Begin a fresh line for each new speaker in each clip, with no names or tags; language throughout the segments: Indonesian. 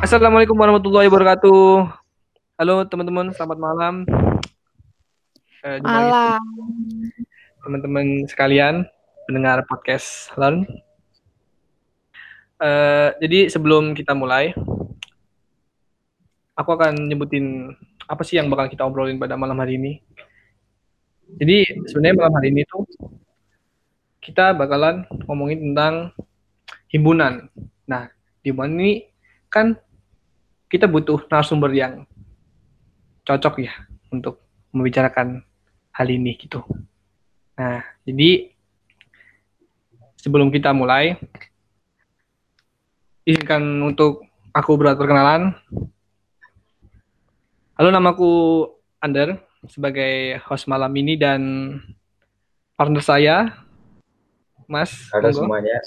Assalamualaikum warahmatullahi wabarakatuh. Halo teman-teman, selamat malam.
Uh, malam.
Teman-teman sekalian, pendengar podcast Learn. Uh, jadi sebelum kita mulai, aku akan nyebutin apa sih yang bakal kita obrolin pada malam hari ini. Jadi sebenarnya malam hari ini tuh kita bakalan ngomongin tentang himpunan. Nah, di mana ini kan kita butuh narasumber yang cocok ya untuk membicarakan hal ini gitu. Nah, jadi sebelum kita mulai, izinkan untuk aku berat perkenalan. Halo, namaku Ander sebagai host malam ini dan partner saya, Mas.
Halo Monggo. semuanya.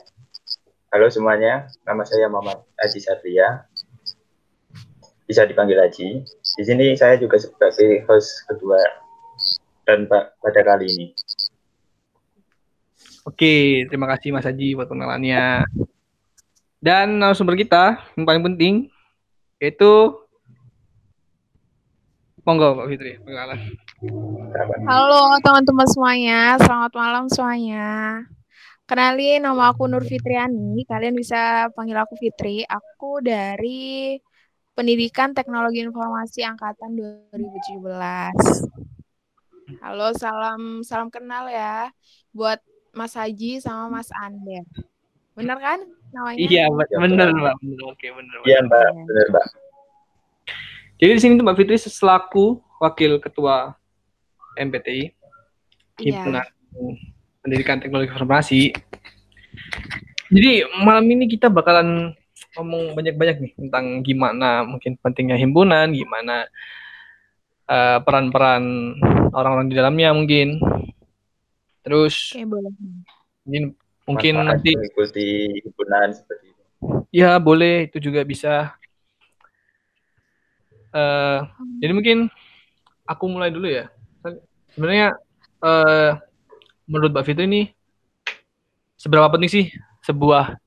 Halo semuanya, nama saya Muhammad Aji Satria bisa dipanggil Haji. Di sini saya juga sebagai host kedua dan pada kali ini.
Oke, terima kasih Mas Haji buat pengenalannya. Dan narasumber kita yang paling penting yaitu Monggo Pak Fitri,
perkenalan. Halo teman-teman semuanya, selamat malam semuanya. Kenalin nama aku Nur Fitriani, kalian bisa panggil aku Fitri. Aku dari Pendidikan Teknologi Informasi Angkatan 2017. Halo, salam salam kenal ya buat Mas Haji sama Mas Ander. Bener kan namanya?
Iya, bener Mbak. Bener, oke, bener.
Iya, Mbak. Bener, Mbak.
Jadi di sini tuh Mbak Fitri selaku Wakil Ketua MPTI, iya. Himpunan Pendidikan Teknologi Informasi. Jadi malam ini kita bakalan ngomong banyak-banyak nih tentang gimana mungkin pentingnya himpunan, gimana uh, peran-peran orang-orang di dalamnya mungkin. Terus
Oke, boleh.
Mungkin Manfaat nanti
mengikuti himpunan seperti itu.
Ya, boleh itu juga bisa. Uh, jadi mungkin aku mulai dulu ya. Sebenarnya uh, menurut Mbak Fitri ini seberapa penting sih sebuah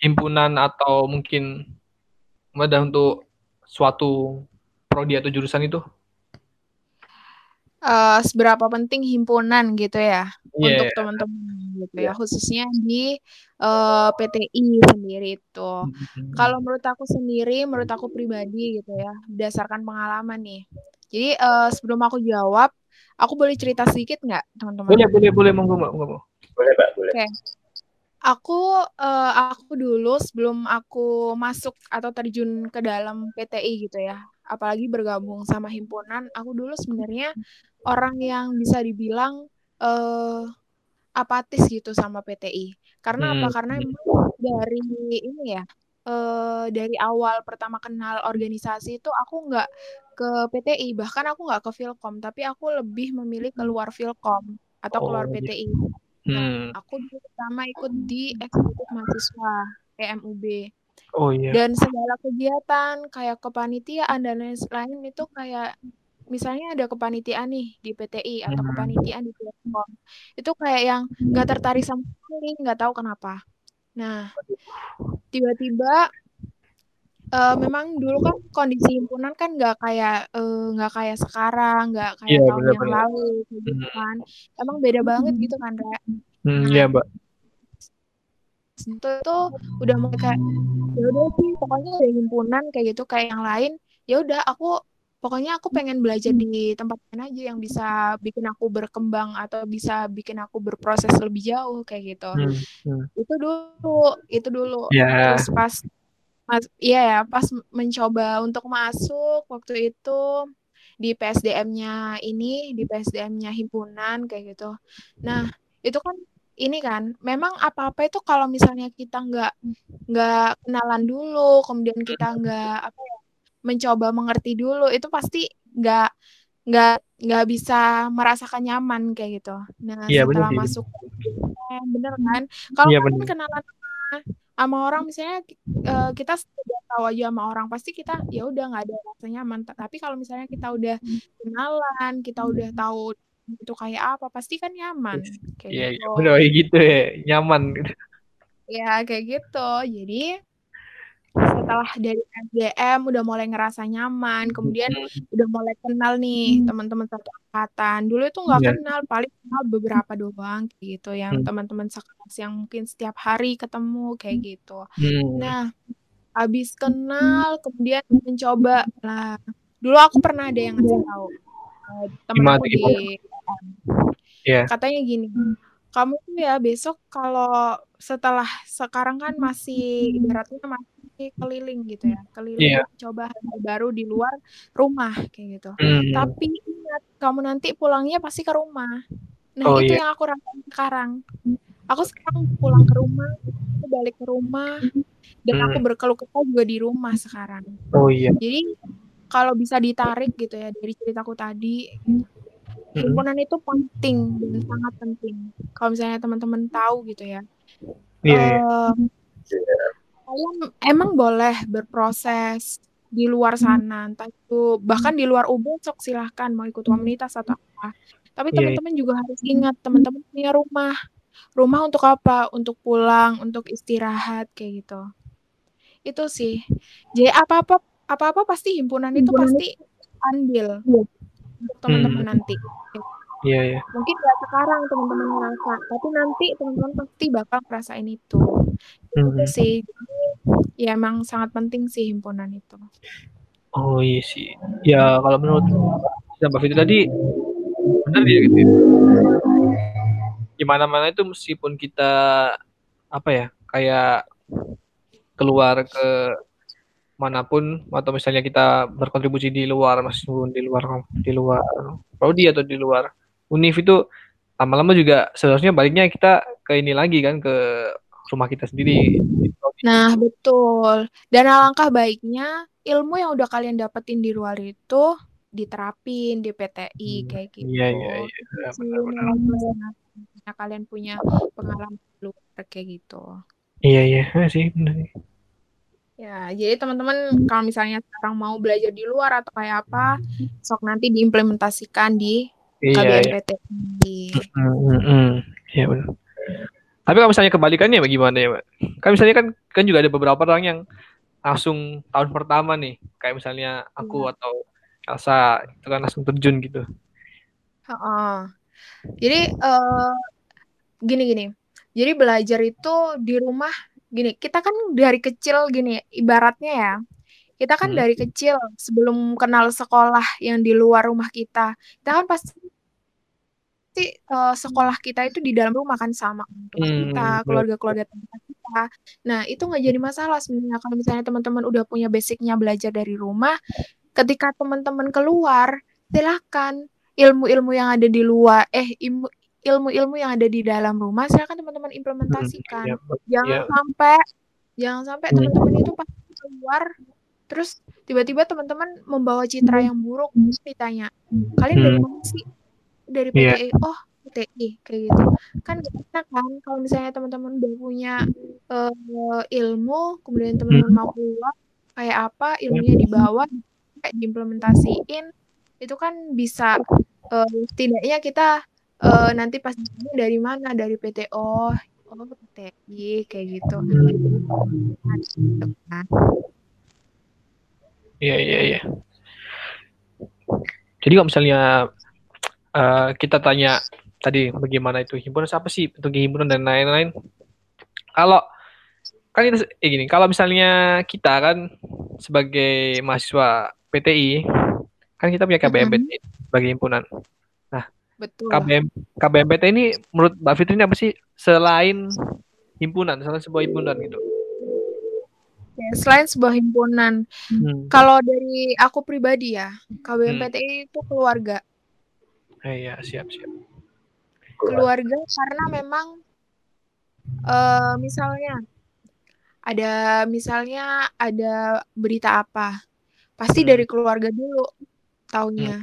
himpunan atau mungkin ada untuk suatu prodi atau jurusan itu?
Uh, seberapa penting himpunan gitu ya yeah. untuk teman-teman gitu ya khususnya di uh, eh, PTI sendiri itu. Mm-hmm. Kalau menurut aku sendiri, menurut aku pribadi gitu ya, berdasarkan pengalaman nih. Jadi uh, sebelum aku jawab, aku boleh cerita sedikit nggak teman-teman?
Boleh boleh boleh monggo monggo.
Boleh mbak boleh.
Oke. Okay. Aku uh, aku dulu sebelum aku masuk atau terjun ke dalam PTI gitu ya, apalagi bergabung sama himpunan, aku dulu sebenarnya orang yang bisa dibilang uh, apatis gitu sama PTI. Karena apa? Hmm. Karena dari ini ya, uh, dari awal pertama kenal organisasi itu aku nggak ke PTI, bahkan aku nggak ke Filkom, tapi aku lebih memilih keluar Filkom atau keluar oh, PTI. Hmm. aku pertama ikut di eksekutif mahasiswa EMUB.
Oh iya.
Dan segala kegiatan kayak kepanitiaan dan lain-lain itu kayak misalnya ada kepanitiaan nih di PTI atau hmm. kepanitiaan di Telkom. Itu kayak yang nggak tertarik sama sekali, nggak tahu kenapa. Nah, tiba-tiba uh, memang dulu kan kondisi himpunan kan nggak kayak uh, nggak kayak sekarang, nggak kayak yeah, tahun bener, yang lalu, gitu hmm. kan. Emang beda banget gitu kan, Re.
Hmm, iya, Mbak.
Itu tuh udah mulai kayak ya udah sih pokoknya dari himpunan kayak gitu kayak yang lain ya udah aku pokoknya aku pengen belajar di tempat lain aja yang bisa bikin aku berkembang atau bisa bikin aku berproses lebih jauh kayak gitu hmm, hmm. itu dulu itu dulu yeah. terus pas Mas, iya ya, pas mencoba untuk masuk waktu itu di PSDM-nya ini, di PSDM-nya himpunan kayak gitu. Nah, itu kan ini kan, memang apa-apa itu kalau misalnya kita nggak nggak kenalan dulu, kemudian kita nggak apa ya, mencoba mengerti dulu, itu pasti nggak nggak nggak bisa merasakan nyaman kayak gitu. Nah,
iya,
setelah bener, masuk, eh, bener kan? Kalau iya, kenalan sama orang misalnya uh, kita sudah tahu aja sama orang pasti kita ya udah nggak ada rasa nyaman tapi kalau misalnya kita udah kenalan kita udah tahu itu kayak apa pasti kan nyaman kayak
yeah, gitu. Iya, gitu ya, nyaman gitu.
Ya kayak gitu. Jadi setelah dari SDM udah mulai ngerasa nyaman, kemudian
Hmm.
udah mulai kenal nih teman-teman satu angkatan. Dulu itu nggak
Iya.
kenal, paling kenal beberapa doang gitu, yang
Hmm.
teman-teman sekelas yang mungkin setiap hari ketemu kayak gitu.
Hmm.
Nah, habis kenal kemudian mencoba lah. Dulu aku pernah ada yang ngasih tahu eh,
tuh,
di.
Iya.
Katanya gini, kamu tuh ya besok kalau setelah sekarang kan masih ibaratnya masih keliling gitu ya, keliling
Iya.
coba hal baru di luar rumah kayak gitu.
Hmm.
Tapi ingat, kamu nanti pulangnya pasti ke rumah. Nah,
Oh
itu
iya.
yang aku rasain sekarang. Aku sekarang pulang ke rumah, aku balik ke rumah, dan aku
Hmm.
berkeluh kesah juga di rumah sekarang.
Oh iya.
Jadi kalau bisa ditarik gitu ya dari ceritaku tadi,
Hmm.
Himpunan itu penting dan sangat penting. Kalau misalnya teman-teman tahu gitu ya,
Iya, iya.
eh, kalian emang boleh berproses di luar sana, entah itu bahkan di luar UB sok silahkan mau ikut komunitas atau apa. Tapi
Iya,
teman-teman juga harus ingat teman-teman punya rumah. Rumah untuk apa? Untuk pulang, untuk istirahat kayak gitu. Itu sih. Jadi apa-apa apa-apa pasti himpunan itu pasti andil untuk teman-teman
Hmm.
nanti.
Iya, iya.
Mungkin nggak sekarang teman-teman ngerasa, tapi nanti teman-teman pasti bakal ngerasain itu. Itu
Hmm.
sih. Jadi, ya emang sangat penting sih himpunan itu.
Oh iya sih. Ya kalau menurut Mbak Fitri tadi benar ya gitu. Gimana mana itu meskipun kita apa ya kayak keluar ke mana pun atau misalnya kita berkontribusi di luar meskipun di luar di luar prodi atau di luar univ itu lama-lama juga seharusnya baliknya kita ke ini lagi kan ke rumah kita sendiri.
Nah, betul. Dan alangkah baiknya ilmu yang udah kalian dapetin di luar itu diterapin di PTI kayak gitu.
Iya iya iya benar-benar.
kalian punya pengalaman luar kayak gitu.
Iya iya iya sih benar.
Ya, jadi teman-teman kalau misalnya sekarang mau belajar di luar atau kayak apa, sok nanti diimplementasikan di
Iya iya. Hmm, hmm, hmm. Iya benar. Tapi kalau misalnya kebalikannya bagaimana ya, Mbak? Kan misalnya kan kan juga ada beberapa orang yang langsung tahun pertama nih, kayak misalnya aku
Iya.
atau Elsa itu kan langsung terjun gitu.
Heeh. Jadi eh gini gini. Jadi belajar itu di rumah gini, kita kan dari kecil gini, ibaratnya ya. Kita kan
Hmm.
dari kecil sebelum kenal sekolah yang di luar rumah kita, kita kan pasti eh, sekolah kita itu di dalam rumah kan sama orang tua
Hmm,
kita,
betul.
keluarga-keluarga terdekat kita. Nah, itu nggak jadi masalah sebenarnya kalau misalnya teman-teman udah punya basicnya belajar dari rumah, ketika teman-teman keluar, silakan ilmu-ilmu yang ada di luar, eh ilmu ilmu-ilmu yang ada di dalam rumah, silakan teman-teman
Hmm,
implementasikan.
iya, be-
Jangan
iya.
sampai jangan sampai
Hmm.
teman-teman itu pas keluar terus tiba-tiba teman-teman membawa citra yang buruk ditanya kalian dari
Hmm.
mana sih dari
Iya.
PTI oh PTI kayak gitu kan enak kan kalau misalnya teman-teman udah punya eh, ilmu kemudian teman-teman
Hmm.
mau keluar kayak apa ilmunya dibawa kayak diimplementasiin itu kan bisa eh, setidaknya kita eh, nanti pas dari mana dari PT oh PTI kayak gitu.
Iya iya iya. Jadi kalau misalnya eh, kita tanya tadi bagaimana itu himpunan apa sih bentuk himpunan dan lain-lain. Kalau kan kita eh, gini, kalau misalnya kita kan sebagai mahasiswa PTI kan kita punya KBMPT sebagai himpunan.
Betul
KBM KBMPT ini menurut Mbak Fitri ini apa sih selain himpunan, selain sebuah himpunan gitu.
Selain sebuah himpunan
Hmm.
kalau dari aku pribadi ya KBMPTI itu keluarga
Eh, iya, siap siap.
keluarga karena memang eh misalnya ada misalnya ada berita apa pasti
Hmm.
dari keluarga dulu taunya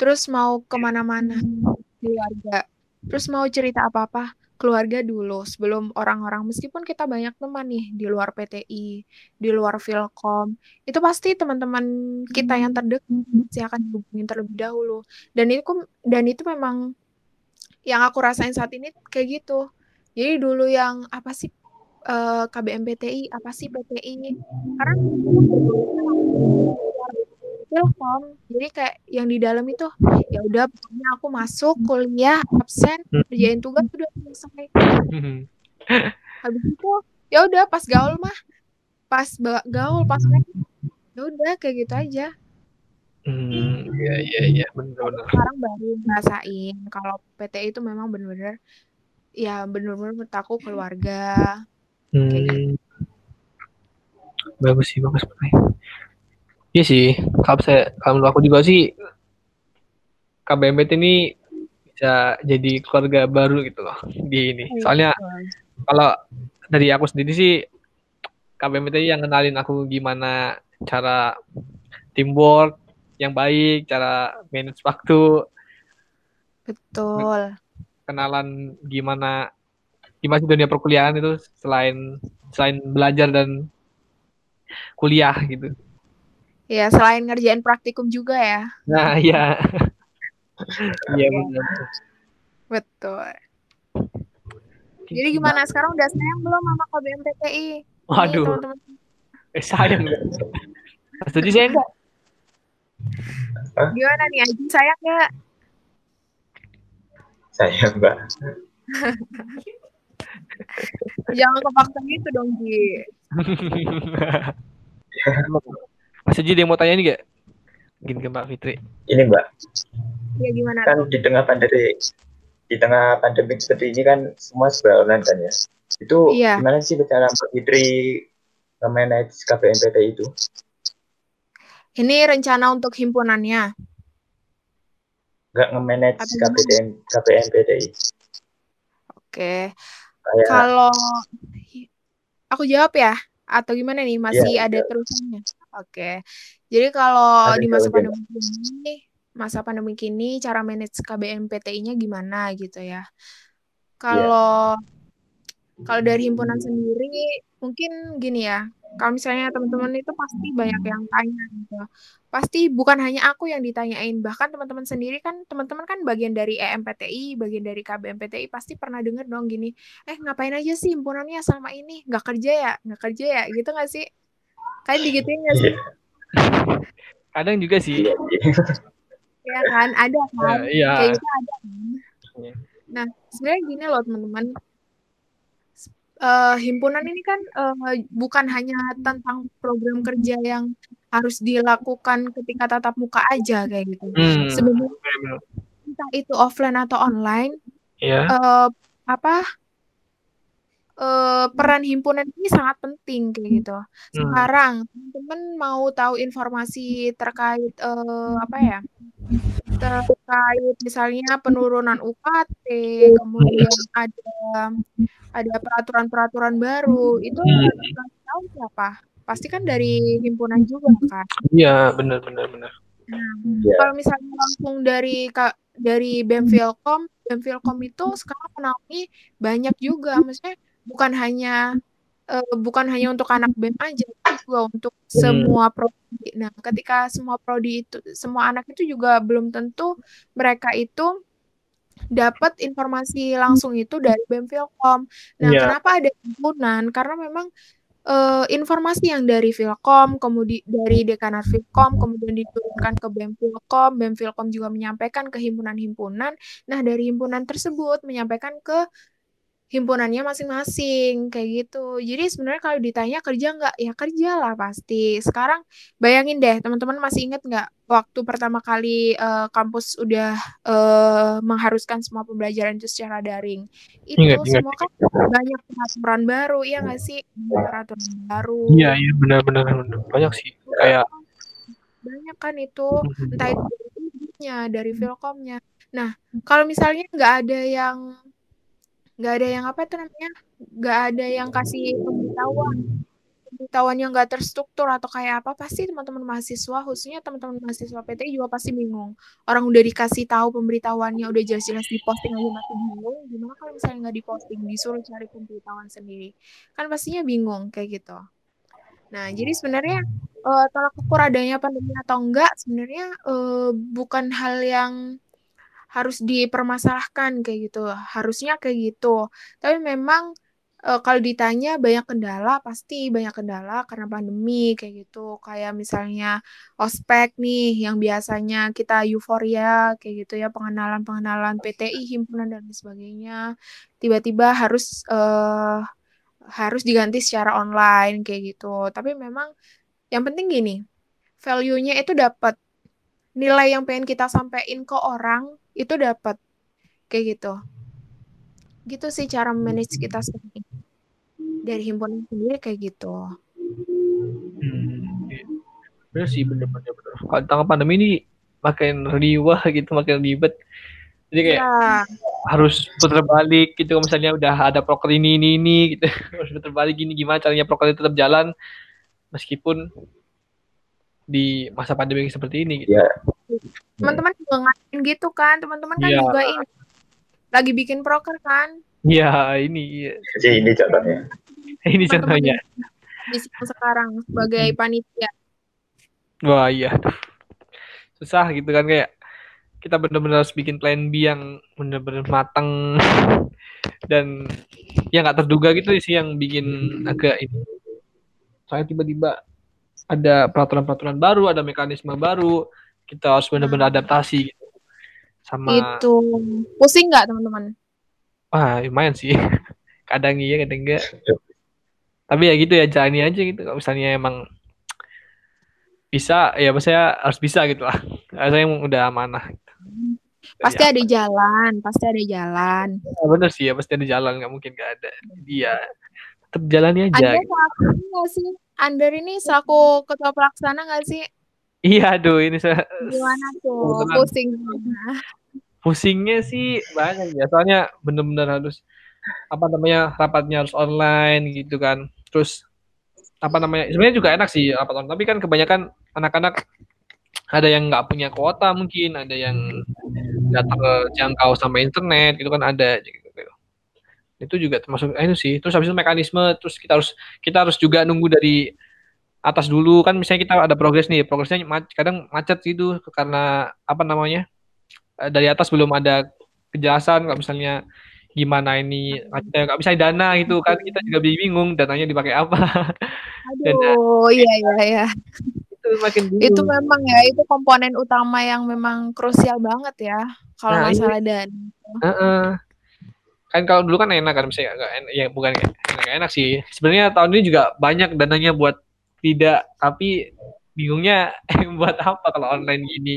terus mau ke mana-mana? Keluarga. Terus mau cerita apa-apa? Keluarga dulu sebelum orang-orang. Meskipun kita banyak teman nih di luar PTI di luar Filkom itu pasti teman-teman kita yang terdekat pasti akan dihubungin terlebih dahulu. Dan itu dan itu memang yang aku rasain saat ini kayak gitu. Jadi dulu yang apa sih uh, KBMPTI apa sih PTI karena Ilkom jadi kayak yang di dalam itu ya udah pokoknya aku masuk kuliah absen kerjain tugas udah selesai habis itu ya udah pas gaul mah pas gaul pas ya udah kayak gitu aja
Hmm, iya iya iya benar-benar.
Sekarang baru ngerasain kalau PT itu memang benar-benar ya benar-benar menurut aku keluarga.
Hmm. Kayak gitu. Bagus sih, bagus banget. Iya sih, kalau saya kalau aku juga sih KBMPT ini bisa jadi keluarga baru gitu loh di ini. Iya, Soalnya kalau dari aku sendiri sih KBMPT yang kenalin aku gimana cara teamwork, yang baik, cara manage waktu.
Betul.
Kenalan gimana gimana dunia perkuliahan itu selain selain belajar dan kuliah gitu.
Ya, selain ngerjain praktikum juga ya.
Nah, iya. Iya benar.
Betul. Jadi gimana sekarang udah sayang belum sama KBMPTI?
Waduh. Nih, teman -teman. Eh sayang. Setuju saya enggak?
Gimana nih Aji sayang nggak?
Sayang mbak.
Jangan kepaksa gitu dong Ji.
Mas Aji dia mau tanya nih gak? Gini ke Mbak Fitri.
Ini Mbak.
Ya gimana?
Kan di tengah pandemi di tengah pandemi seperti ini kan semua serba online kan ya. Itu iya. gimana sih cara Mbak Fitri manage KPMPT itu?
Ini rencana untuk himpunannya.
Enggak nge-manage KPM, KPMPDI.
Oke. Kayak... Kalau aku jawab ya atau gimana nih masih ya, ada ya. terusannya? Oke. Jadi kalau di masa pandemi ini masa pandemi ini cara manage KBMPTI-nya gimana gitu ya. Kalau ya. kalau dari himpunan sendiri mungkin gini ya kalau misalnya teman-teman itu pasti banyak yang tanya gitu. Pasti bukan hanya aku yang ditanyain, bahkan teman-teman sendiri kan teman-teman kan bagian dari EMPTI, bagian dari KBMPTI pasti pernah denger dong gini, eh ngapain aja sih himpunannya sama ini, nggak kerja ya, nggak kerja ya, gitu nggak sih? Kalian digituin nggak sih?
Kadang juga sih.
ya kan, ada kan, uh, iya. kayak gitu ada kan. Iya. Nah, sebenarnya gini loh teman-teman, uh, himpunan ini kan uh, bukan hanya tentang program kerja yang harus dilakukan ketika tatap muka aja kayak gitu. Hmm. Sebenarnya entah itu offline atau online, yeah. Iya. uh, apa uh, peran himpunan ini sangat penting kayak gitu. Hmm. Sekarang teman-teman mau tahu informasi terkait uh, apa ya? terkait misalnya penurunan UKT, kemudian ada ada peraturan-peraturan baru, itu hmm. tahu siapa? Pasti kan dari himpunan juga kan?
Iya, benar benar benar.
Nah, ya. kalau misalnya langsung dari dari Bemfilkom, Bemfilkom itu sekarang menaungi banyak juga, maksudnya bukan hanya uh, bukan hanya untuk anak BEM aja, tapi juga untuk hmm. semua prodi. Nah, ketika semua prodi itu, semua anak itu juga belum tentu mereka itu dapat informasi langsung itu dari BEM Filkom. Nah, yeah. kenapa ada himpunan? Karena memang uh, informasi yang dari Filkom, kemudian dari Dekanat Filkom, kemudian diturunkan ke BEM Filkom, BEM Filkom juga menyampaikan ke himpunan-himpunan. Nah, dari himpunan tersebut menyampaikan ke himpunannya masing-masing kayak gitu. Jadi sebenarnya kalau ditanya kerja nggak, ya kerja lah pasti. Sekarang bayangin deh teman-teman masih ingat nggak waktu pertama kali uh, kampus udah uh, mengharuskan semua pembelajaran itu secara daring. Itu ingat, semua ingat. kan banyak peraturan baru, ya nggak sih? Peraturan baru.
Iya iya benar-benar banyak sih kayak
banyak kan itu entah itu dari dari Filkomnya. Nah kalau misalnya nggak ada yang nggak ada yang apa itu namanya? Nggak ada yang kasih pemberitahuan. Pemberitahuannya nggak terstruktur atau kayak apa pasti teman-teman mahasiswa khususnya teman-teman mahasiswa PT juga pasti bingung. Orang udah dikasih tahu pemberitahuannya udah jelas-jelas diposting aja masih bingung gimana kalau misalnya nggak diposting disuruh cari pemberitahuan sendiri. Kan pastinya bingung kayak gitu. Nah jadi sebenarnya uh, tolak ukur adanya pandemi atau enggak sebenarnya uh, bukan hal yang harus dipermasalahkan kayak gitu. Harusnya kayak gitu. Tapi memang uh, kalau ditanya banyak kendala pasti banyak kendala karena pandemi kayak gitu. Kayak misalnya ospek nih yang biasanya kita euforia kayak gitu ya pengenalan pengenalan PTI himpunan dan sebagainya. Tiba-tiba harus uh, harus diganti secara online kayak gitu. Tapi memang yang penting gini value-nya itu dapat. Nilai yang pengen kita sampaikan ke orang itu dapat. Kayak gitu. Gitu sih cara manage kita sendiri. Dari himpunan sendiri kayak gitu.
Hmm, iya. bener sih bener-bener bener. kalau tentang pandemi ini makin riwah gitu makin ribet. Jadi kayak ya. harus putar balik gitu misalnya udah ada proker ini ini ini gitu. Harus putar balik gini gimana caranya proker tetap jalan. Meskipun di masa pandemi seperti ini gitu.
Ya. Teman-teman juga ngapain gitu kan, teman-teman kan ya. juga ini lagi bikin proker kan?
Iya, ini. Iya.
Jadi ini contohnya.
ini contohnya.
Di sekarang sebagai hmm. panitia.
Wah iya, susah gitu kan kayak kita benar-benar harus bikin plan B yang benar-benar matang dan yang nggak terduga gitu sih yang bikin agak ini. Saya tiba-tiba ada peraturan-peraturan baru, ada mekanisme baru, kita harus benar-benar hmm. adaptasi gitu.
Sama itu. Pusing nggak teman-teman?
Wah lumayan sih. Kadang iya kadang enggak tapi ya gitu ya jalani aja gitu. Kalau misalnya emang bisa ya saya harus bisa gitu lah. Saya emang udah amanah gitu.
pasti ya, ada jalan pasti ada jalan.
Ya, bener sih ya pasti ada jalan. Nggak mungkin nggak ada. Dia tetap jalani aja
Anda gitu. sih Ander ini selaku ketua pelaksana nggak sih?
Iya, aduh ini saya
gimana tuh? Pusing
pusingnya sih banyak ya soalnya bener-bener harus apa namanya rapatnya harus online gitu kan. Terus apa namanya sebenarnya juga enak sih rapat online tapi kan kebanyakan anak-anak ada yang nggak punya kuota mungkin ada yang nggak terjangkau sama internet gitu kan ada. Itu juga termasuk eh, itu sih terus habis itu mekanisme terus kita harus kita harus juga nunggu dari atas dulu kan misalnya kita ada progres nih progresnya kadang macet gitu karena apa namanya eh, dari atas belum ada kejelasan kalau misalnya gimana ini nggak bisa dana gitu kan kita juga bingung dananya dipakai apa
aduh iya iya iya itu makin bingung. itu memang ya itu komponen utama yang memang krusial banget ya kalau nah, masalah iya. dana uh -uh.
Kan kalau dulu kan enak kan misalnya ya bukan enak enak sih. Sebenarnya tahun ini juga banyak dananya buat tidak tapi bingungnya buat apa kalau online gini?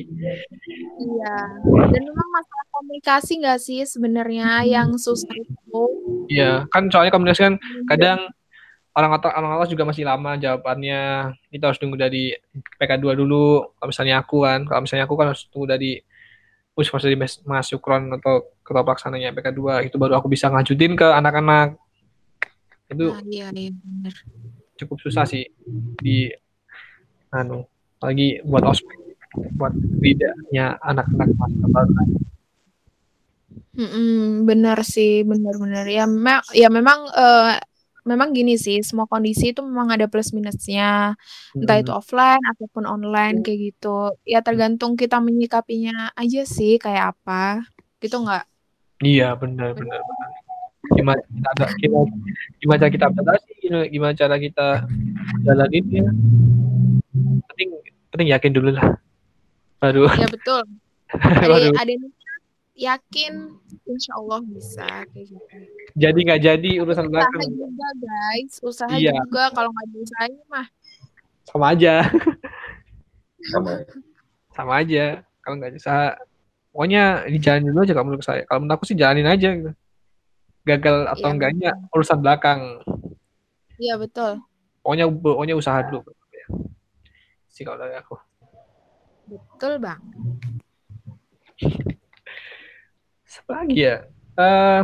Iya dan memang masalah komunikasi nggak sih sebenarnya yang susah itu?
Iya kan soalnya komunikasi kan iya. kadang orang atas orang atas juga masih lama jawabannya. Kita harus tunggu dari PK2 dulu kalau misalnya aku kan kalau misalnya aku kan harus tunggu dari puskesmas dari Mas Sukron atau ketua pelaksananya PK2 itu baru aku bisa ngajutin ke anak-anak. Itu nah, iya, iya benar cukup susah sih di anu lagi buat ospek buat bedanya anak-anak masa baru
Mm-mm, benar sih, benar-benar ya. Me- ya memang uh, memang gini sih, semua kondisi itu memang ada plus minusnya, entah itu offline ataupun online kayak gitu. Ya tergantung kita menyikapinya aja sih, kayak apa, gitu nggak?
Iya benar benar benar. Gimana kita ada gimana, gimana cara kita adaptasi gimana cara kita jalanin ya. Penting penting yakin dulu lah. Baru.
Ya betul. Baru. ada yakin insya Allah bisa kayak gitu.
Jadi nggak jadi urusan
usaha belakang. juga guys. Usaha iya. juga kalau nggak bisa mah.
Sama aja. Sama sama aja. Kalau nggak bisa pokoknya dijalanin dulu aja kalau menurut saya kalau menurut aku sih jalanin aja gitu gagal atau ya, enggaknya betul. urusan belakang.
Iya betul.
Pokoknya pokoknya usaha dulu. Sih kalau dari aku.
Betul bang.
Apa lagi ya? Uh,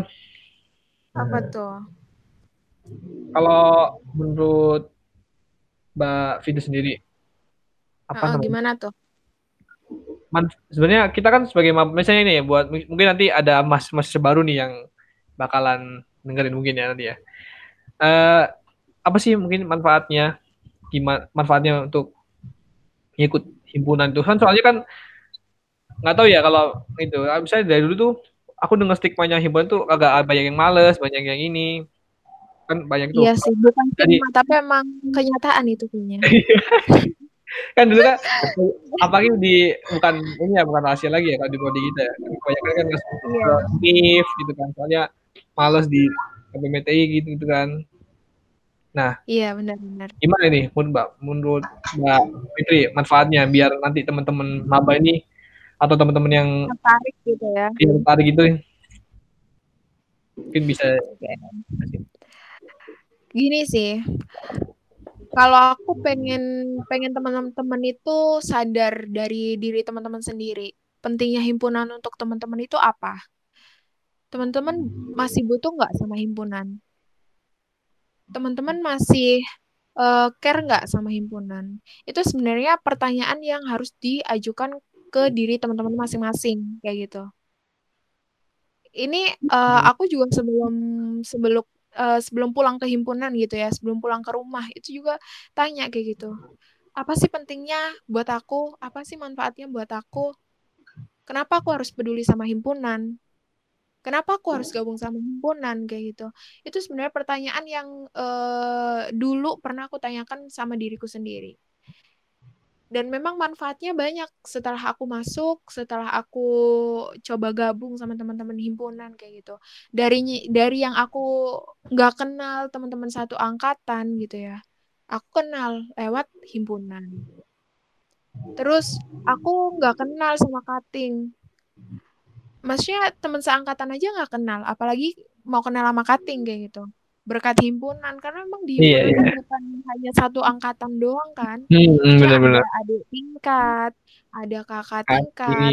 apa tuh?
Kalau menurut Mbak Fida sendiri,
apa oh, gimana tuh?
Sebenarnya kita kan sebagai misalnya ini ya buat mungkin nanti ada mas mas baru nih yang bakalan dengerin mungkin ya nanti ya. Uh, apa sih mungkin manfaatnya? Gimana manfaatnya untuk ikut himpunan itu kan soalnya kan nggak tahu ya kalau itu misalnya dari dulu tuh aku dengar stigmanya himpunan tuh agak banyak yang males banyak yang ini kan banyak tuh
Iya sih, bukan
Jadi-
stigma, tapi emang kenyataan itu kayaknya.
kan dulu kan apalagi di bukan ini ya bukan rahasia lagi ya kalau di prodi kita ya kebanyakan kan nggak
Iya.
NIF gitu kan soalnya males di KBMTI gitu, gitu kan
Iya, benar-benar.
gimana nih menurut Mbak menurut Mbak Fitri manfaatnya biar nanti teman-teman maba ini atau teman-teman yang
Tertarik gitu ya.
yang tertarik gitu mungkin bisa
Gini sih. Kalau aku pengen pengen teman-teman itu sadar dari diri teman-teman sendiri. Pentingnya himpunan untuk teman-teman itu apa? Teman-teman masih butuh nggak sama himpunan? Teman-teman masih eh, care nggak sama himpunan? Itu sebenarnya pertanyaan yang harus diajukan ke diri teman-teman masing-masing kayak gitu. Ini eh, aku juga sebelum sebelum eh, sebelum pulang ke himpunan gitu ya, sebelum pulang ke rumah itu juga tanya kayak gitu. Apa sih pentingnya buat aku? Apa sih manfaatnya buat aku? Kenapa aku harus peduli sama himpunan? Kenapa aku harus gabung sama himpunan kayak gitu? Itu sebenarnya pertanyaan yang eh, dulu pernah aku tanyakan sama diriku sendiri. Dan memang manfaatnya banyak setelah aku masuk, setelah aku coba gabung sama teman-teman himpunan kayak gitu. Dari dari yang aku nggak kenal teman-teman satu angkatan gitu ya, aku kenal lewat himpunan. Terus aku nggak kenal sama cutting. Maksudnya teman seangkatan aja nggak kenal, apalagi mau kenal sama cutting kayak gitu. Berkat himpunan, karena memang di
Iya,
himpunan kan bukan hanya satu angkatan doang kan.
hmm, hmm,
Maksudnya
benar-benar
ada adik tingkat, ada kakak tingkat,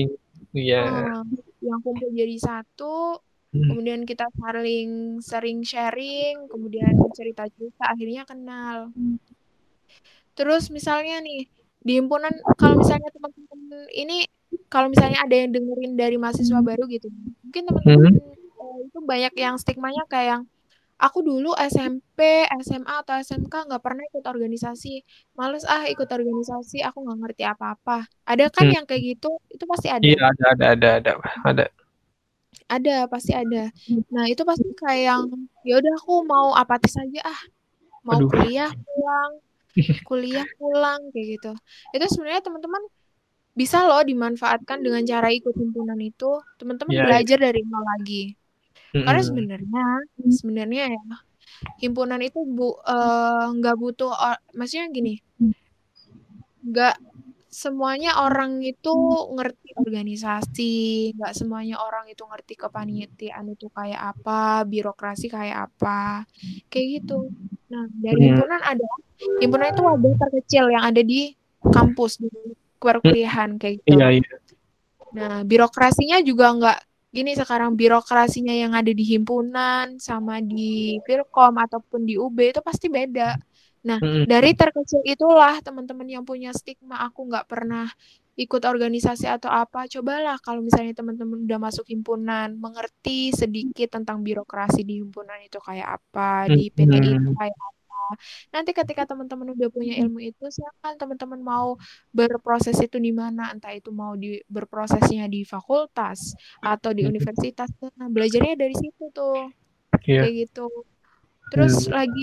iya
eh, yang kumpul jadi satu,
Hmm.
kemudian kita saling sering sharing, kemudian cerita-cerita, akhirnya kenal. Terus misalnya nih, di himpunan, kalau misalnya teman-teman ini, kalau misalnya ada yang dengerin dari mahasiswa baru gitu, mungkin teman-teman eh, itu banyak yang stigmanya kayak yang, aku dulu SMP, SMA, atau SMK nggak pernah ikut organisasi. Males ah ikut organisasi, aku nggak ngerti apa-apa. Ada kan
Hmm.
yang kayak gitu? Itu pasti ada.
iya ada ada ada ada ada
Ada, pasti ada. Nah, itu pasti kayak yang, ya udah aku mau apatis aja ah. Mau
Aduh.
kuliah pulang, kuliah pulang kayak gitu. Itu sebenarnya teman-teman bisa loh dimanfaatkan dengan cara ikut himpunan itu. Teman-teman
Iya, iya.
belajar dari nol lagi. Karena
Mm-mm.
sebenarnya, sebenarnya ya, himpunan itu bu eh, nggak butuh, or- maksudnya gini, nggak semuanya orang itu ngerti organisasi, nggak semuanya orang itu ngerti kepanitiaan itu kayak apa, birokrasi kayak apa, kayak gitu. Nah, dari
Hmm.
himpunan ada, himpunan itu wadah terkecil yang ada di kampus, di perkuliahan kayak gitu.
iya iya
Nah, birokrasinya juga nggak gini sekarang birokrasinya yang ada di himpunan sama di Filkom ataupun di UB itu pasti beda. Nah,
Mm-mm.
dari terkecil itulah teman-teman yang punya stigma aku nggak pernah ikut organisasi atau apa, cobalah kalau misalnya teman-teman udah masuk himpunan, mengerti sedikit tentang birokrasi di himpunan itu kayak apa, di PTI itu
Mm-mm.
kayak apa. Nanti ketika teman-teman udah punya ilmu itu, silakan teman-teman mau berproses itu di mana, entah itu mau di berprosesnya di fakultas atau di universitas. Nah, belajarnya dari situ tuh,
iya
kayak gitu. Terus
Hmm.
lagi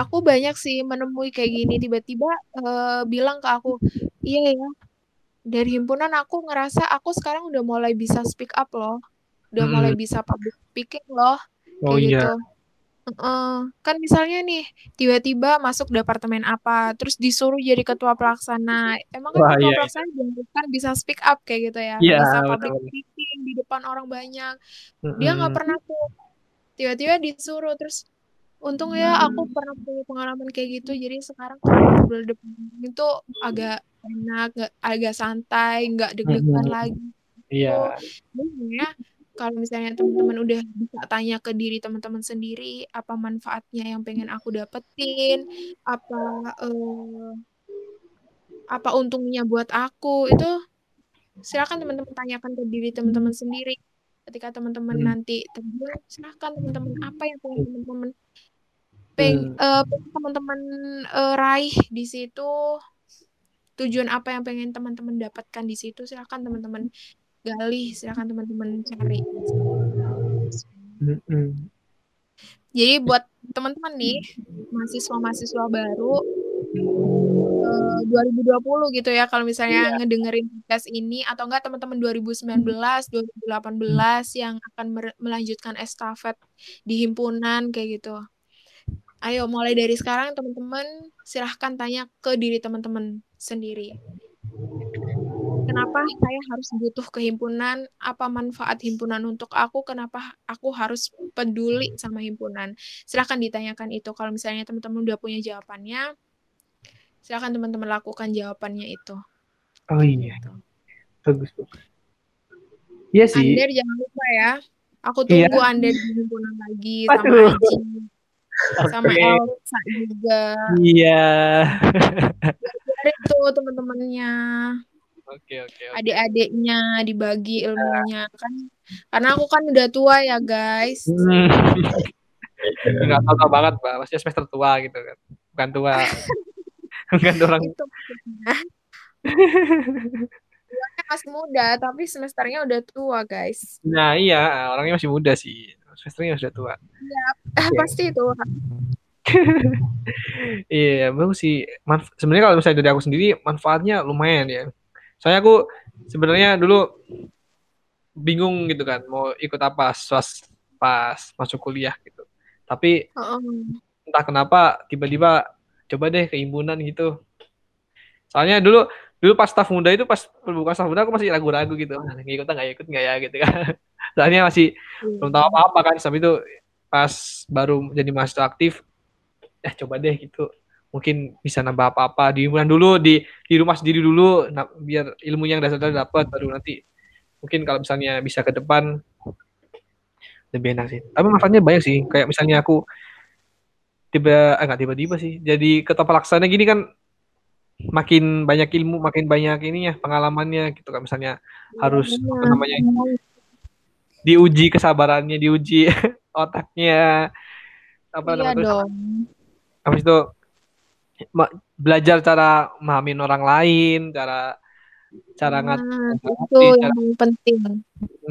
aku banyak sih menemui kayak gini tiba-tiba eh, bilang ke aku, iya ya, dari himpunan aku ngerasa aku sekarang udah mulai bisa speak up loh, udah mulai
Mm-mm.
bisa public speaking loh,
oh
kayak
iya
gitu. Heeh. Kan misalnya nih, tiba-tiba masuk departemen apa, terus disuruh jadi ketua pelaksana. Emang kan
Wah,
ketua
iya, iya.
pelaksana diharuskan bisa speak up kayak gitu ya,
Iya,
bisa public
betul.
speaking di depan orang banyak. Dia nggak pernah tuh, tiba-tiba disuruh terus untung ya aku pernah punya pengalaman kayak gitu jadi sekarang kalau ngobrol depan orang itu agak enak nggak agak santai nggak deg-degan lagi
iya
Jadi sebenarnya kalau misalnya teman-teman udah bisa tanya ke diri teman-teman sendiri apa manfaatnya yang pengen aku dapetin apa eh, apa untungnya buat aku itu silakan teman-teman tanyakan ke diri teman-teman sendiri ketika teman-teman
Hmm.
nanti terjun silakan teman-teman apa yang pengen teman-teman peng
Hmm.
pengen teman-teman eh, raih di situ tujuan apa yang pengen teman-teman dapatkan di situ silakan teman-teman gali silakan teman-teman cari. Jadi buat teman-teman nih, mahasiswa-mahasiswa baru eh, 2020 gitu ya kalau misalnya
Iya.
ngedengerin podcast ini atau enggak teman-teman 2019, 2018 yang akan melanjutkan estafet di himpunan kayak gitu. Ayo mulai dari sekarang teman-teman silahkan tanya ke diri teman-teman sendiri. Kenapa saya harus butuh kehimpunan? Apa manfaat himpunan untuk aku? Kenapa aku harus peduli sama himpunan? Silahkan ditanyakan itu. Kalau misalnya teman-teman udah punya jawabannya, silahkan teman-teman lakukan jawabannya itu.
Oh iya,
Gitu.
bagus bagus. Iya sih.
Ander jangan lupa ya. Aku
Iya.
tunggu Ander di himpunan lagi sama
Aduh.
Aji, sama
Oke.
Elsa juga.
Iya.
Tuh teman-temannya,
Oke oke oke.
adik-adiknya dibagi ilmunya kan. Karena aku kan udah tua ya guys.
Hmm. Nggak tahu tahu banget, Mbak. Maksudnya semester tua gitu kan. Bukan tua. Bukan orang.
Itu masih muda tapi semesternya udah tua guys.
Nah, iya, orangnya masih muda sih. Semesternya sudah tua.
Eh, pasti itu.
Iya, bagus sih. Manf- sebenarnya kalau misalnya dari aku sendiri manfaatnya lumayan ya. Soalnya aku sebenarnya dulu bingung gitu kan mau ikut apa pas pas masuk kuliah gitu. Tapi
Oh,
entah kenapa tiba-tiba coba deh ke himpunan gitu. Soalnya dulu dulu pas staf muda itu pas pembukaan staf muda aku masih ragu-ragu gitu. Ah, ngikut nggak ikut nggak ya gitu kan. Soalnya masih belum tahu apa-apa kan. Tapi itu pas baru jadi mahasiswa aktif, ya coba deh gitu. Mungkin bisa nambah apa-apa di himpunan dulu di di rumah sendiri dulu nah, biar ilmu yang dasar-dasar dapat baru nanti mungkin kalau misalnya bisa ke depan lebih enak sih. Tapi manfaatnya banyak sih. Kayak misalnya aku tiba enggak tiba-tiba sih. Jadi ketua pelaksana gini kan makin banyak ilmu, makin banyak ininya pengalamannya gitu kan misalnya harus apa namanya diuji kesabarannya, diuji otaknya apa
Iya
namanya terus
dong.
habis itu belajar cara memahamin orang lain, cara cara
Nah, itu
cara,
yang penting.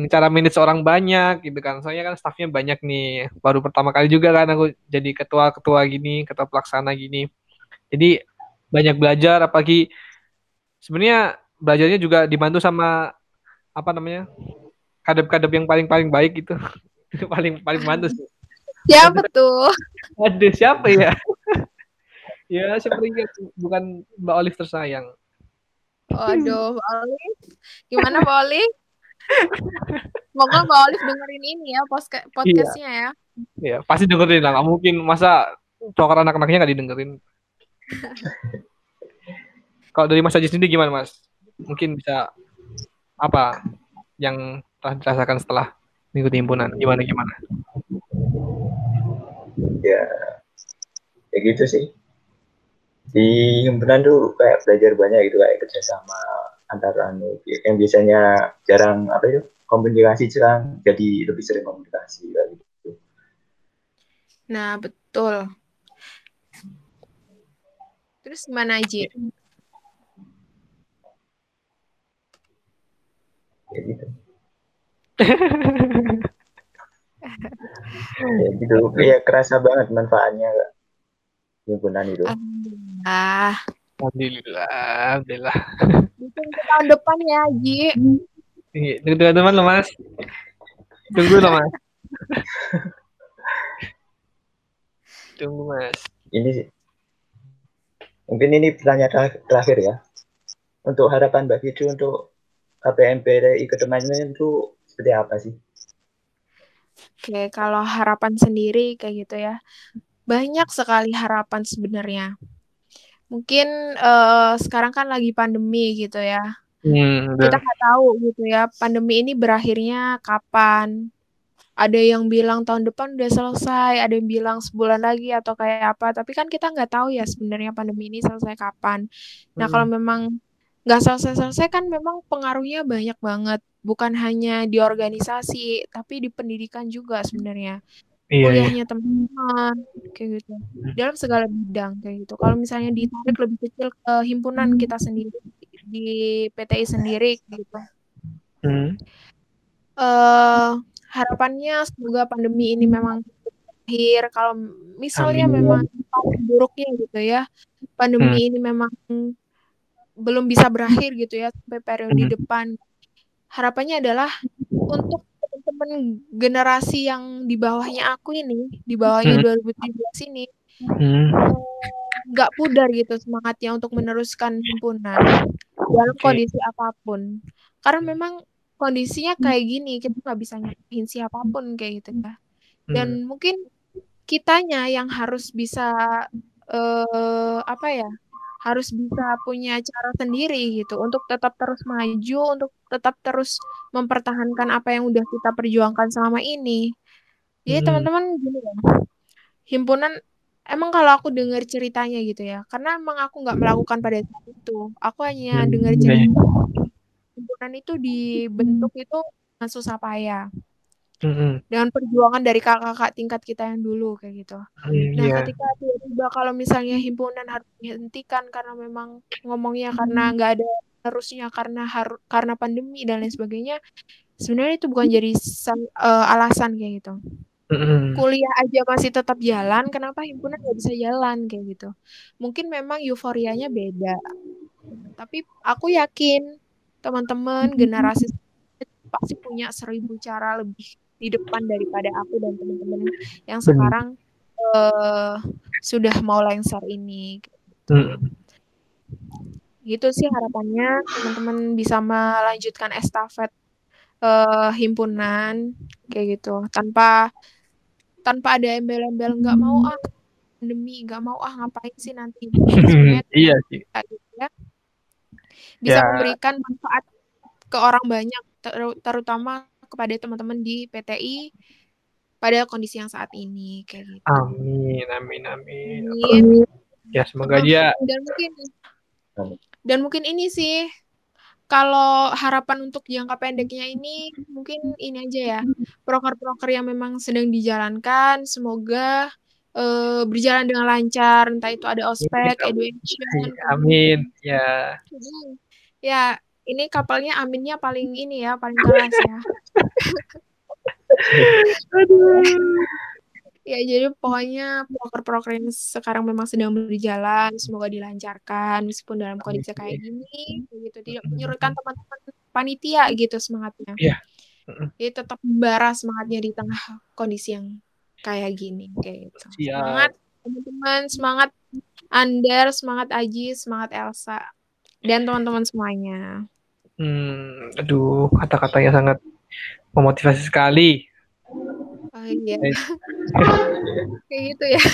cara manage orang banyak gitu kan. Soalnya kan staffnya banyak nih. Baru pertama kali juga kan aku jadi ketua-ketua gini, ketua pelaksana gini. Jadi banyak belajar apalagi sebenarnya belajarnya juga dibantu sama apa namanya? kadep-kadep yang paling-paling baik gitu. Itu paling paling bantu sih.
Siapa tuh?
Aduh, siapa ya? Ya, sepertinya bukan Mbak Olive tersayang.
Waduh, Mbak Olive. Gimana Mbak Olive? Semoga Mbak Olive dengerin ini ya poska- podcastnya ya.
Ya, pasti dengerin lah. Mungkin masa cokor anak-anaknya nggak didengerin. Kalau dari Mas Haji sendiri gimana Mas? Mungkin bisa apa yang telah dirasakan setelah mengikuti himpunan? Gimana gimana?
ya ya gitu sih di himpunan tuh kayak belajar banyak gitu kayak kerjasama antara anu yang biasanya jarang apa itu komunikasi jarang jadi lebih sering komunikasi gitu.
Nah, betul. Terus gimana Ji?
kayak gitu. Ya gitu. Ya kerasa banget manfaatnya Kak, himpunan itu
Alhamdulillah, alhamdulillah.
ditunggu tahun depan ya Ji.
Iya, Tunggu teman-teman loh Mas. Tunggu loh Mas. Tunggu Mas.
ini sih mungkin ini pertanyaan terakhir- terakhir ya untuk harapan Mbak Fidu untuk KPMPRI ke depannya itu seperti apa sih
Oke, kalau harapan sendiri kayak gitu ya. Banyak sekali harapan sebenarnya. Mungkin eh, sekarang kan lagi pandemi gitu ya.
Hmm,
Kita nggak tahu gitu ya, pandemi ini berakhirnya kapan. Ada yang bilang tahun depan udah selesai, ada yang bilang sebulan lagi atau kayak apa. Tapi kan kita nggak tahu ya sebenarnya pandemi ini selesai kapan. Nah, kalau
Hmm.
memang nggak selesai-selesai kan memang pengaruhnya banyak banget. Bukan hanya di organisasi, tapi di pendidikan juga sebenarnya.
Iya, iya.
Kuliahnya teman-teman, kayak gitu. Dalam segala bidang, kayak gitu. Kalau misalnya ditarik lebih kecil ke himpunan kita sendiri, di PTI sendiri, gitu.
Hmm.
eh harapannya semoga pandemi ini memang berakhir kalau misalnya
Amin.
memang buruknya gitu ya pandemi
Hmm.
ini memang belum bisa berakhir gitu ya sampai periode
Hmm.
depan harapannya adalah untuk teman-teman generasi yang di bawahnya aku ini di bawahnya
Hmm.
2017 ini
Hmm.
nggak pudar gitu semangatnya untuk meneruskan himpunan dalam
Oke.
kondisi apa pun karena memang kondisinya kayak gini kita nggak bisa nyalahin siapa pun kayak gitu ya
Hmm.
dan mungkin kitanya yang harus bisa eh apa ya harus bisa punya cara sendiri gitu untuk tetap terus maju untuk tetap terus mempertahankan apa yang udah kita perjuangkan selama ini. Jadi
Hmm.
teman-teman gini ya himpunan emang kalau aku dengar ceritanya gitu ya karena emang aku nggak melakukan pada saat itu. Aku hanya
Hmm,
dengar cerita himpunan itu dibentuk itu dengan susah payah.
Hmm.
dengan perjuangan dari kakak-kakak tingkat kita yang dulu kayak gitu.
Hmm,
Nah,
Iya.
ketika tiba-tiba kalau misalnya himpunan harus dihentikan karena memang ngomongnya karena nggak ada terusnya karena har karena pandemi dan lain sebagainya, sebenarnya itu bukan jadi eh, alasan kayak gitu.
Hmm.
Kuliah aja masih tetap jalan, kenapa himpunan nggak bisa jalan kayak gitu? Mungkin memang euforianya beda, tapi aku yakin teman-teman generasi selanjutnya pasti punya seribu cara lebih di depan daripada aku dan teman-teman yang sekarang eh sudah mau lengser ini.
Hmm.
Gitu sih harapannya teman-teman bisa melanjutkan estafet eh himpunan kayak gitu tanpa tanpa ada embel-embel nggak mau ah pandemi nggak mau ah ngapain sih nanti
Iya sih.
gitu ya bisa
Ya.
memberikan manfaat ke orang banyak ter- terutama kepada teman-teman di PTI pada kondisi yang saat ini kayak gitu.
Amin, amin, amin.
Amin.
Ya semoga aja.
Dan mungkin. Dan mungkin ini sih kalau harapan untuk jangka pendeknya ini mungkin ini aja ya proker-proker yang memang sedang dijalankan semoga eh, berjalan dengan lancar entah itu ada ospek, education,
Amin. Ya.
Hmm. Ya, ini kapalnya aminnya paling ini ya, paling keras ya. Ya, jadi pokoknya proker-proker yang sekarang memang sedang berjalan, semoga dilancarkan meskipun dalam kondisi kayak gini, gitu tidak menyurutkan teman-teman panitia gitu semangatnya.
Iya.
Jadi tetap membara semangatnya di tengah kondisi yang kayak gini, kayak gitu.
Siap.
Semangat teman-teman, semangat Ander, semangat Aji, semangat Elsa, dan teman-teman semuanya.
Hmm, aduh, kata-katanya sangat memotivasi sekali.
Oh iya,
Baik.
kayak gitu ya.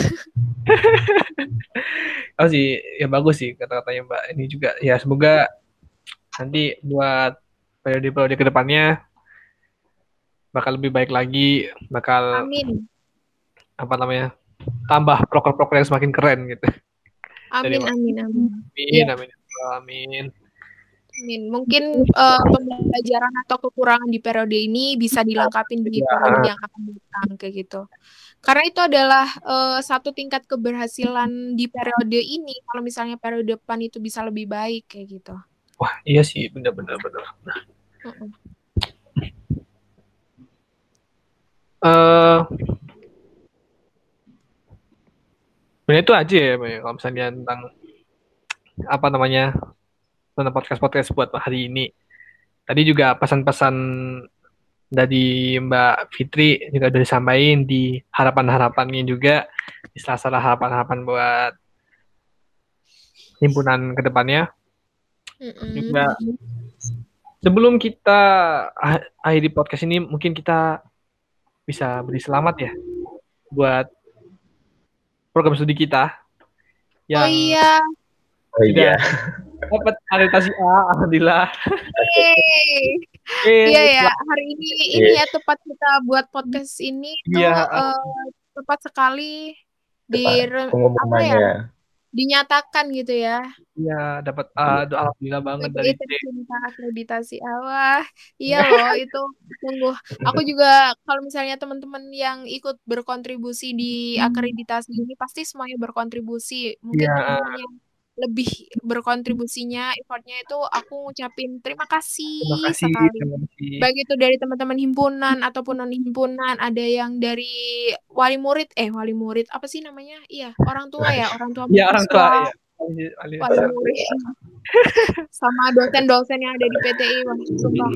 Oh sih, ya bagus sih kata-katanya Mbak. Ini juga ya semoga nanti buat periode-periode ke depannya bakal lebih baik lagi, bakal
Amin.
apa namanya tambah proker-proker yang semakin keren gitu.
Amin,
Mbak.
amin, amin.
Amin,
Iya.
amin, amin.
Amin. Mungkin eh, pembelajaran atau kekurangan di periode ini bisa dilengkapi di
Ya.
periode yang akan datang kayak gitu. Karena itu adalah eh, satu tingkat keberhasilan di periode ini. Kalau misalnya periode depan itu bisa lebih baik kayak gitu.
Wah, iya sih, benar-benar benar.
Mm-mm.
Eh, sebenarnya itu aja ya, ya, kalau misalnya tentang apa namanya tentang podcast-podcast buat hari ini. Tadi juga pesan-pesan dari Mbak Fitri juga udah disampaikan di harapan-harapannya juga di salah harapan-harapan buat himpunan ke depannya.
Mm-mm.
Juga sebelum kita akhiri podcast ini mungkin kita bisa beri selamat ya buat program studi kita
Oh
yang
iya.
Oh iya.
Dapat akreditasi A alhamdulillah.
Yeay. Iya ya, hari ini ini ya tepat kita buat podcast ini tuh
Iya.
eh, tepat sekali di apa ya dinyatakan gitu ya.
Iya, dapat. Aduh, alhamdulillah banget dari C.
tercinta akreditasi awah. Iya loh, itu sungguh. Aku juga kalau misalnya teman-teman yang ikut berkontribusi di akreditasi ini pasti semuanya berkontribusi. Mungkin
Iya.
teman-teman yang lebih berkontribusinya effortnya itu aku ngucapin terima kasih,
Terima kasih,
sekali.
terima kasih.
Baik itu dari teman-teman himpunan ataupun non himpunan, ada yang dari wali murid, eh wali murid apa sih namanya? Iya, orang tua ya, orang tua
Iya orang tua. Iya. Wali-
murid, sama dosen-dosen yang ada di PTI, wah sumpah.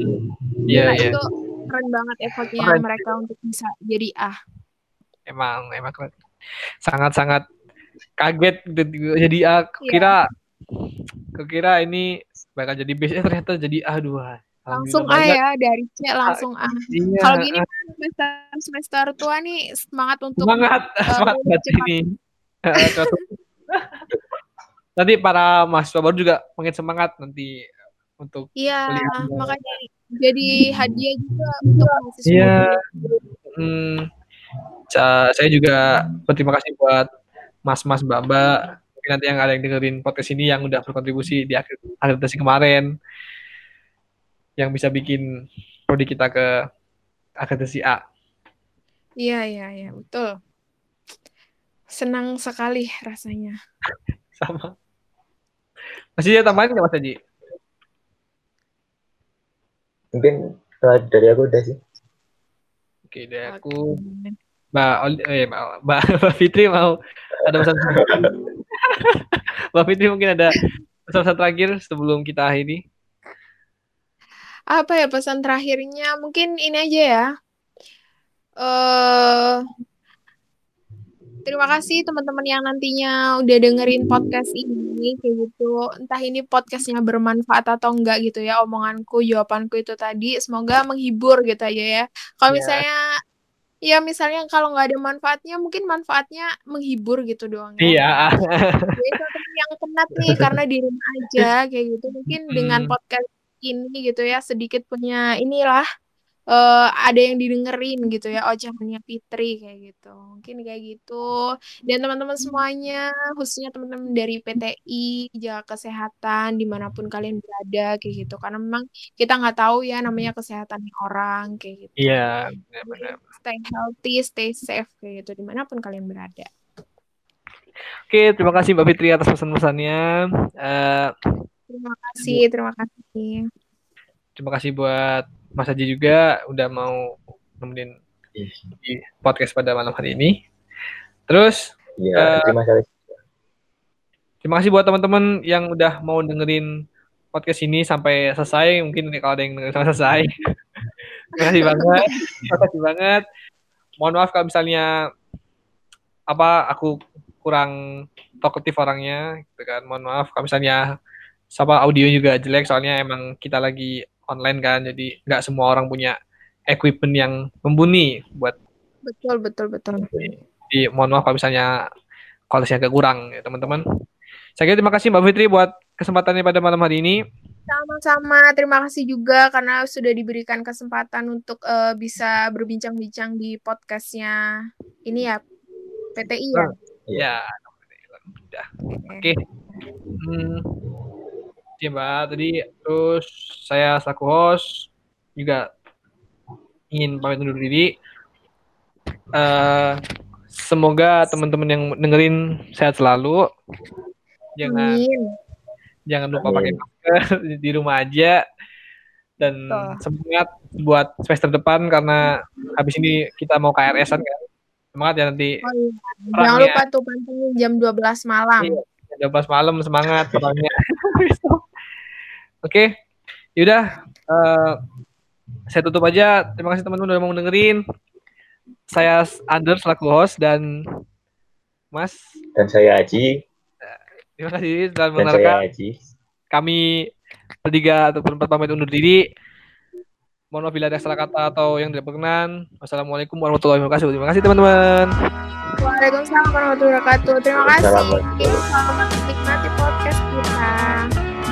Iya,
Gila,
iya.
itu keren banget effortnya
Keren.
mereka untuk bisa jadi ah.
Emang, emang keren. Sangat-sangat kaget gitu. jadi ah,
Iya.
kira kira ini bakal jadi base eh, ternyata jadi A dua.
Langsung A ya, dari C langsung A.
Iya.
Kalau gini kan semester, semester tua nih semangat untuk
semangat,
eh,
semangat
cepat.
ini. Nanti para mahasiswa baru juga makin semangat nanti untuk
Iya, makanya jadi hadiah juga untuk mahasiswa.
Iya. Hmm, sa- saya juga berterima kasih buat mas-mas mbak-mbak mungkin nanti yang ada yang dengerin podcast ini yang udah berkontribusi di akhir akreditasi kemarin yang bisa bikin prodi kita ke akreditasi A.
Iya, iya, iya, betul. Senang sekali rasanya.
Sama. Masih ada tambahan nggak Mas Haji?
Mungkin kalau dari aku udah sih.
Oke, dari aku
Oke.
Mbak Oli, eh, Mbak, Mbak, Mbak Fitri mau ada pesan Mbak Fitri mungkin ada pesan-pesan terakhir sebelum kita akhiri.
Apa ya pesan terakhirnya? Mungkin ini aja ya. Eh terima kasih teman-teman yang nantinya udah dengerin podcast ini kayak gitu. Entah ini podcastnya bermanfaat atau enggak gitu ya omonganku, jawabanku itu tadi. Semoga menghibur gitu aja ya. Kalau
Ya.
misalnya ya misalnya kalau nggak ada manfaatnya mungkin manfaatnya menghibur gitu doang ya.
Iya.
Jadi teman yang penat nih karena di rumah aja kayak gitu. Mungkin dengan
Hmm.
podcast ini gitu ya sedikit punya inilah eh ada yang didengerin gitu ya ocehannya Fitri kayak gitu. Mungkin kayak gitu. Dan teman-teman semuanya, khususnya teman-teman dari PTI, jaga kesehatan di mana pun kalian berada kayak gitu. Karena memang kita nggak tahu ya namanya kesehatan orang kayak gitu.
Iya, benar-benar.
stay healthy, stay safe kayak gitu di mana pun kalian berada.
Oke, terima kasih Mbak Fitri atas pesan-pesannya. Eh,
Terima kasih, terima kasih.
terima kasih buat Mas Haji juga udah mau nemenin di podcast pada malam hari ini. Terus
Iya,
Eh,
terima kasih.
terima kasih buat teman-teman yang udah mau dengerin podcast ini sampai selesai. Mungkin kalau ada yang dengerin sampai selesai. terima kasih banget. Terima kasih banget. Mohon maaf kalau misalnya apa aku kurang talkative orangnya gitu kan. Mohon maaf kalau misalnya sama audio juga jelek soalnya emang kita lagi online kan jadi nggak semua orang punya equipment yang mumpuni buat
Betul, betul, betul.
Jadi mohon maaf kalau misalnya kualitasnya agak kurang ya teman-teman. Saya kira terima kasih Mbak Fitri buat kesempatannya pada malam hari ini.
Sama-sama, terima kasih juga karena sudah diberikan kesempatan untuk eh, bisa berbincang-bincang di podcastnya ini ya, PTI ya.
Ya, udah. Oke. Hmm, ya Mbak, tadi terus saya selaku host juga ingin pamit undur diri. Eh, semoga teman-teman yang dengerin sehat selalu. Jangan
Amin.
jangan lupa
Amin.
pakai masker di rumah aja dan
Betul.
semangat buat semester depan karena habis ini kita mau KRS-an kan semangat ya nanti
Oh iya, jangan lupa tuh pantengin jam 12 malam.
Iya. jam 12 malam semangat perangnya oke yaudah eh, saya tutup aja terima kasih teman-teman udah mau dengerin saya Ander selaku host dan Mas
Dan saya Haji,
terima kasih sudah
dan
mendengarkan
Haji.
kami bertiga atau berempat pamit undur diri. Mohon maaf bila ada salah kata atau yang tidak berkenan. Wassalamualaikum warahmatullahi wabarakatuh. Terima kasih teman-teman.
Waalaikumsalam warahmatullahi wabarakatuh. Terima kasih. Selamat menikmati podcast kita.